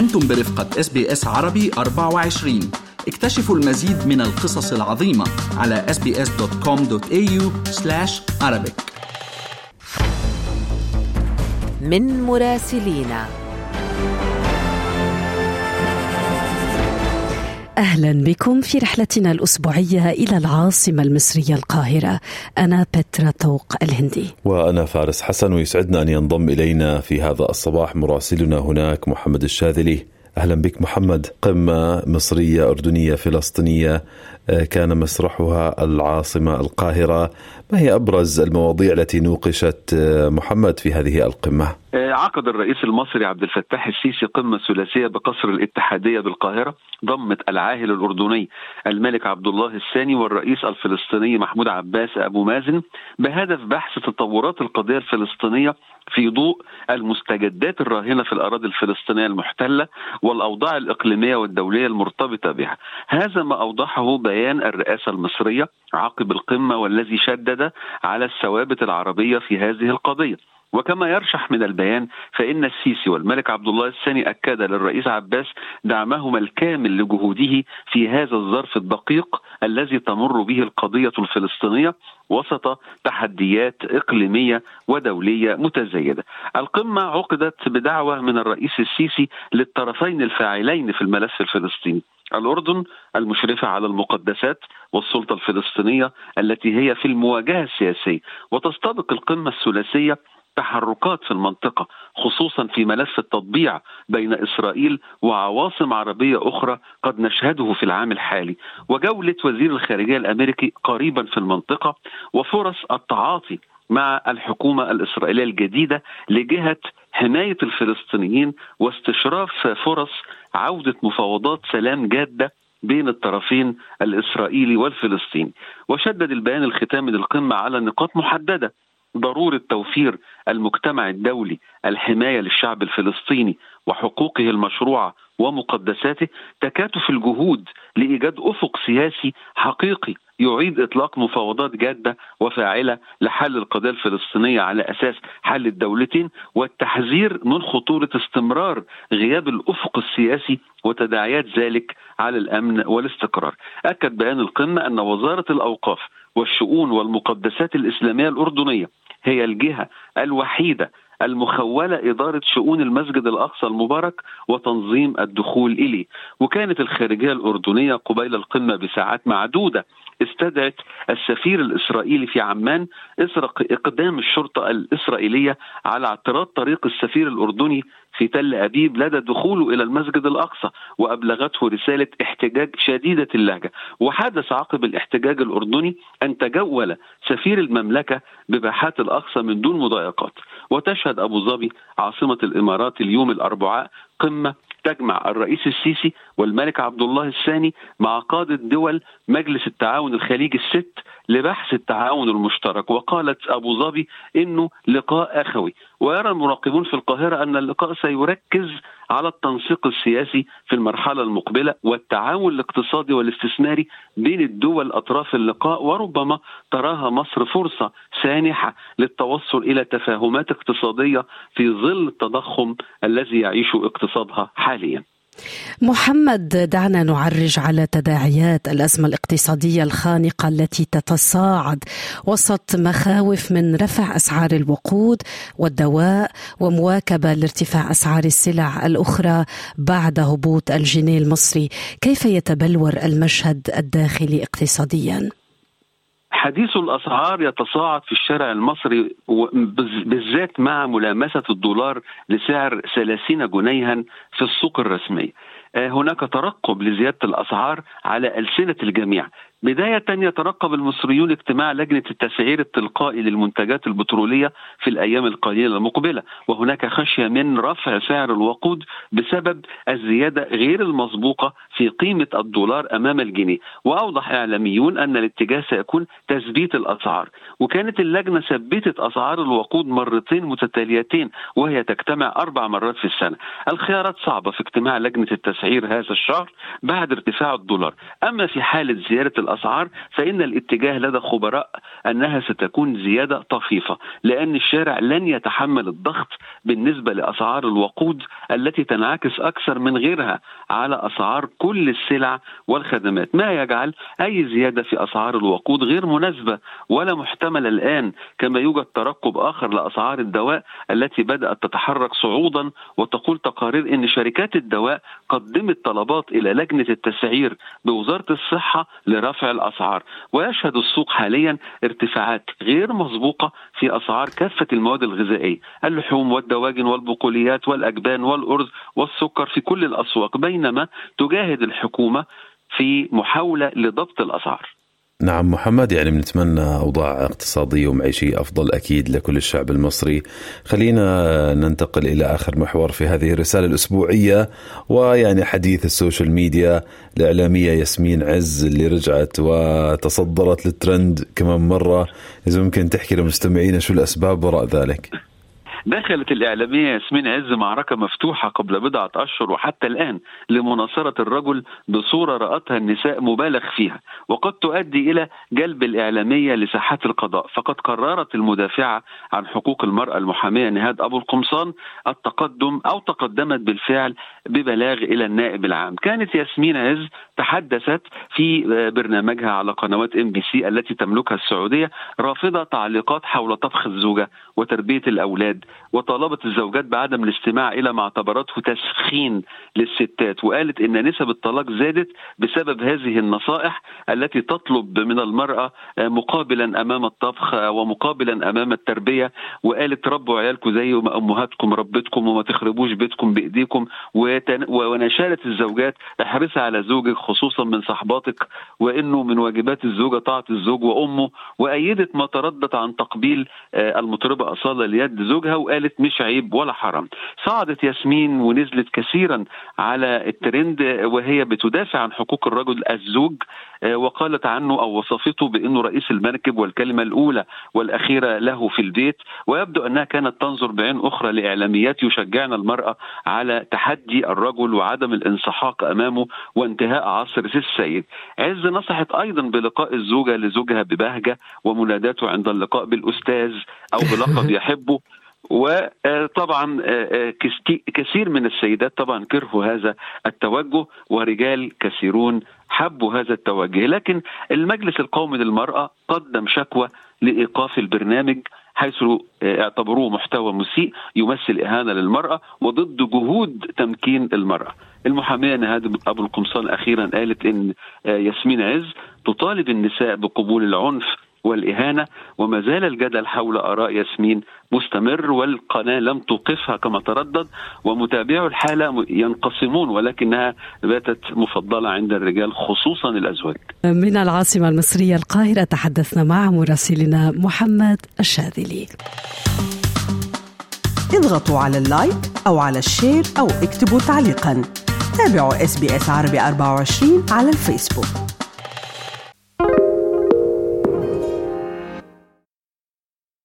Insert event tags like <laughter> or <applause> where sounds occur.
أنتم برفقة إس بي إس عربي 24 اكتشفوا المزيد من القصص العظيمة على sbs.com.au arabic. من مراسلينا. أهلا بكم في رحلتنا الأسبوعية إلى العاصمة المصرية القاهرة. أنا بترا طوق الهندي. وأنا فارس حسن ويسعدنا أن ينضم إلينا في هذا الصباح مراسلنا هناك محمد الشاذلي. أهلا بك محمد. قمة مصرية أردنية فلسطينية آه، كان مسرحها العاصمة القاهرة. ما هي أبرز المواضيع التي نوقشت آه، محمد في هذه القمة؟ آه، عقد الرئيس المصري عبد الفتاح السيسي قمة ثلاثية بقصر الاتحادية بالقاهرة ضمت العاهل الأردني الملك عبد الله الثاني والرئيس الفلسطيني محمود عباس أبو مازن بهدف بحث تطورات القضية الفلسطينية في ضوء المستجدات الراهنة في الأراضي الفلسطينية المحتلة والأوضاع الإقليمية والدولية المرتبطة بها. هذا ما أوضحه بيان الرئاسة المصرية عقب القمة والذي شدد على الثوابت العربية في هذه القضية. وكما يرشح من البيان فإن السيسي والملك عبد الله الثاني أكد للرئيس عباس دعمهما الكامل لجهوده في هذا الظرف الدقيق الذي تمر به القضية الفلسطينية وسط تحديات إقليمية ودولية متزايدة. القمة عقدت بدعوة من الرئيس السيسي للطرفين الفاعلين في الملف الفلسطيني الأردن المشرفة على المقدسات والسلطة الفلسطينية التي هي في المواجهة السياسية وتستبق القمة الثلاثية تحركات في المنطقة خصوصا في ملف التطبيع بين إسرائيل وعواصم عربية أخرى قد نشهده في العام الحالي. وجولة وزير الخارجية الأمريكي قريبا في المنطقة وفرص التعاطي مع الحكومة الإسرائيلية الجديدة لجهة حماية الفلسطينيين واستشراف فرص عودة مفاوضات سلام جادة بين الطرفين الإسرائيلي والفلسطيني. وشدد البيان الختامي للقمة على نقاط محددة ضرورة توفير المجتمع الدولي الحماية للشعب الفلسطيني وحقوقه المشروعة ومقدساته تكاتف الجهود لإيجاد أفق سياسي حقيقي يعيد إطلاق مفاوضات جادة وفاعلة لحل القضية الفلسطينية على أساس حل الدولتين والتحذير من خطورة استمرار غياب الأفق السياسي وتداعيات ذلك على الأمن والاستقرار. أكد بيان القمة أن وزارة الأوقاف والشؤون والمقدسات الإسلامية الأردنية هي الجهة الوحيدة المخولة إدارة شؤون المسجد الأقصى المبارك وتنظيم الدخول إليه. وكانت الخارجية الأردنية قبيل القمة بساعات معدودة استدعت السفير الإسرائيلي في عمان إقدام الشرطة الإسرائيلية على اعتراض طريق السفير الأردني في تل أبيب لدى دخوله إلى المسجد الأقصى وأبلغته رسالة احتجاج شديدة اللهجة. وحدث عقب الاحتجاج الأردني أن تجول سفير المملكة بباحات الأقصى من دون مضايقات. وتشهد أبو ظبي عاصمة الإمارات اليوم الأربعاء قمة تجمع الرئيس السيسي والملك عبد الله الثاني مع قادة دول مجلس التعاون الخليجي الست لبحث التعاون المشترك. وقالت أبو ظبي إنه لقاء أخوي. ويرى المراقبون في القاهرة أن اللقاء سيركز على التنسيق السياسي في المرحلة المقبلة والتعاون الاقتصادي والاستثماري بين الدول أطراف اللقاء وربما تراها مصر فرصة سانحة للتوصل إلى تفاهمات اقتصادية في ظل التضخم الذي يعيش اقتصادها حاليا محمد دعنا نعرج على تداعيات الأزمة الاقتصادية الخانقة التي تتصاعد وسط مخاوف من رفع أسعار الوقود والدواء ومواكبة لارتفاع أسعار السلع الأخرى بعد هبوط الجنيه المصري، كيف يتبلور المشهد الداخلي اقتصاديا؟ حديث الأسعار يتصاعد في الشارع المصري بالذات مع ملامسة الدولار لسعر 30 جنيها في السوق الرسميه. آه، هناك ترقب لزيادة الأسعار على ألسنة الجميع بداية يترقب المصريون اجتماع لجنة التسعير التلقائي للمنتجات البترولية في الأيام القليلة المقبلة وهناك خشية من رفع سعر الوقود بسبب الزيادة غير المسبوقة في قيمة الدولار أمام الجنيه. وأوضح إعلاميون أن الاتجاه سيكون تثبيت الأسعار. وكانت اللجنة ثبتت أسعار الوقود مرتين متتاليتين وهي تجتمع أربع مرات في السنة. الخيارات صعبة في اجتماع لجنة التسعير هذا الشهر بعد ارتفاع الدولار. أما في حالة زيادة الأسعار فإن الاتجاه لدى خبراء أنها ستكون زيادة طفيفة لأن الشارع لن يتحمل الضغط بالنسبة لأسعار الوقود التي تنعكس أكثر من غيرها على أسعار كل السلع والخدمات. ما يجعل أي زيادة في أسعار الوقود غير مناسبة ولا محتملة الآن كما يوجد ترقب آخر لأسعار الدواء التي بدأت تتحرك صعودا وتقول تقارير إن شركات الدواء قدمت طلبات إلى لجنة التسعير بوزارة الصحة لرفع الأسعار ويشهد السوق حاليا ارتفاعات غير مسبوقة في أسعار كافة المواد الغذائية اللحوم والدواجن والبقوليات والأجبان والأرز والسكر في كل الأسواق بينما تجاهد الحكومة في محاولة لضبط الأسعار. نعم محمد يعني بنتمنى أوضاع اقتصادية ومعيشية أفضل أكيد لكل الشعب المصري. خلينا ننتقل إلى آخر محور في هذه الرسالة الأسبوعية ويعني حديث السوشيال ميديا الإعلامية ياسمين عز اللي رجعت وتصدرت للترند كمان مرة. إذا ممكن تحكي لمستمعينا شو الأسباب وراء ذلك؟ دخلت الإعلامية ياسمين عز معركة مفتوحة قبل بضعة أشهر وحتى الآن لمناصرة الرجل بصورة رأتها النساء مبالغ فيها وقد تؤدي إلى جلب الإعلامية لساحات القضاء فقد قررت المدافعة عن حقوق المرأة المحامية نهاد أبو القمصان التقدم أو تقدمت بالفعل ببلاغ إلى النائب العام. كانت ياسمين عز تحدثت في برنامجها على قنوات إم بي سي التي تملكها السعودية رافضة تعليقات حول طبخ الزوجة وتربية الأولاد وطالبت الزوجات بعدم الاستماع إلى ما اعتبرته تسخين للستات وقالت إن نسب الطلاق زادت بسبب هذه النصائح التي تطلب من المرأة مقابلا أمام الطبخ ومقابلا أمام التربية وقالت ربوا عيالكم زي ما أمهاتكم ربتكم وما تخربوش بيتكم بإيديكم ونشالت الزوجات احرصي على زوجك خصوصا من صحباتك وإنه من واجبات الزوجة طاعة الزوج وأمه وأيدت ما تردد عن تقبيل المطربة أصالة ليد زوجها وقالت مش عيب ولا حرام. صعدت ياسمين ونزلت كثيرا على الترند وهي بتدافع عن حقوق الرجل الزوج وقالت عنه أو وصفته بإنه رئيس المركب والكلمة الأولى والأخيرة له في البيت ويبدو أنها كانت تنظر بعين أخرى لإعلاميات يشجعن المرأة على تحدي الرجل وعدم الانسحاق أمامه وانتهاء عصر السيد. عز نصحت أيضا بلقاء الزوجة لزوجها ببهجة ومناداته عند اللقاء بالأستاذ أو بلقب <laughs> يحبه وطبعا كثير من السيدات طبعا كرهوا هذا التوجه ورجال كثيرون حبوا هذا التوجه لكن المجلس القومي للمرأة قدم شكوى لإيقاف البرنامج حيث اعتبروه محتوى مسيء يمثل إهانة للمرأة وضد جهود تمكين المرأة. المحامية نهاد أبو القمصان أخيرا قالت إن ياسمين عز تطالب النساء بقبول العنف والإهانة وما زال الجدل حول آراء ياسمين مستمر والقناة لم توقفها كما تردد ومتابعو الحالة ينقسمون ولكنها باتت مفضلة عند الرجال خصوصا الأزواج. من العاصمة المصرية القاهرة تحدثنا مع مراسلنا محمد الشاذلي. اضغطوا على ال like أو على ال share أو اكتبوا تعليقا. تابعوا اس بي اس عربي 24 على الفيسبوك.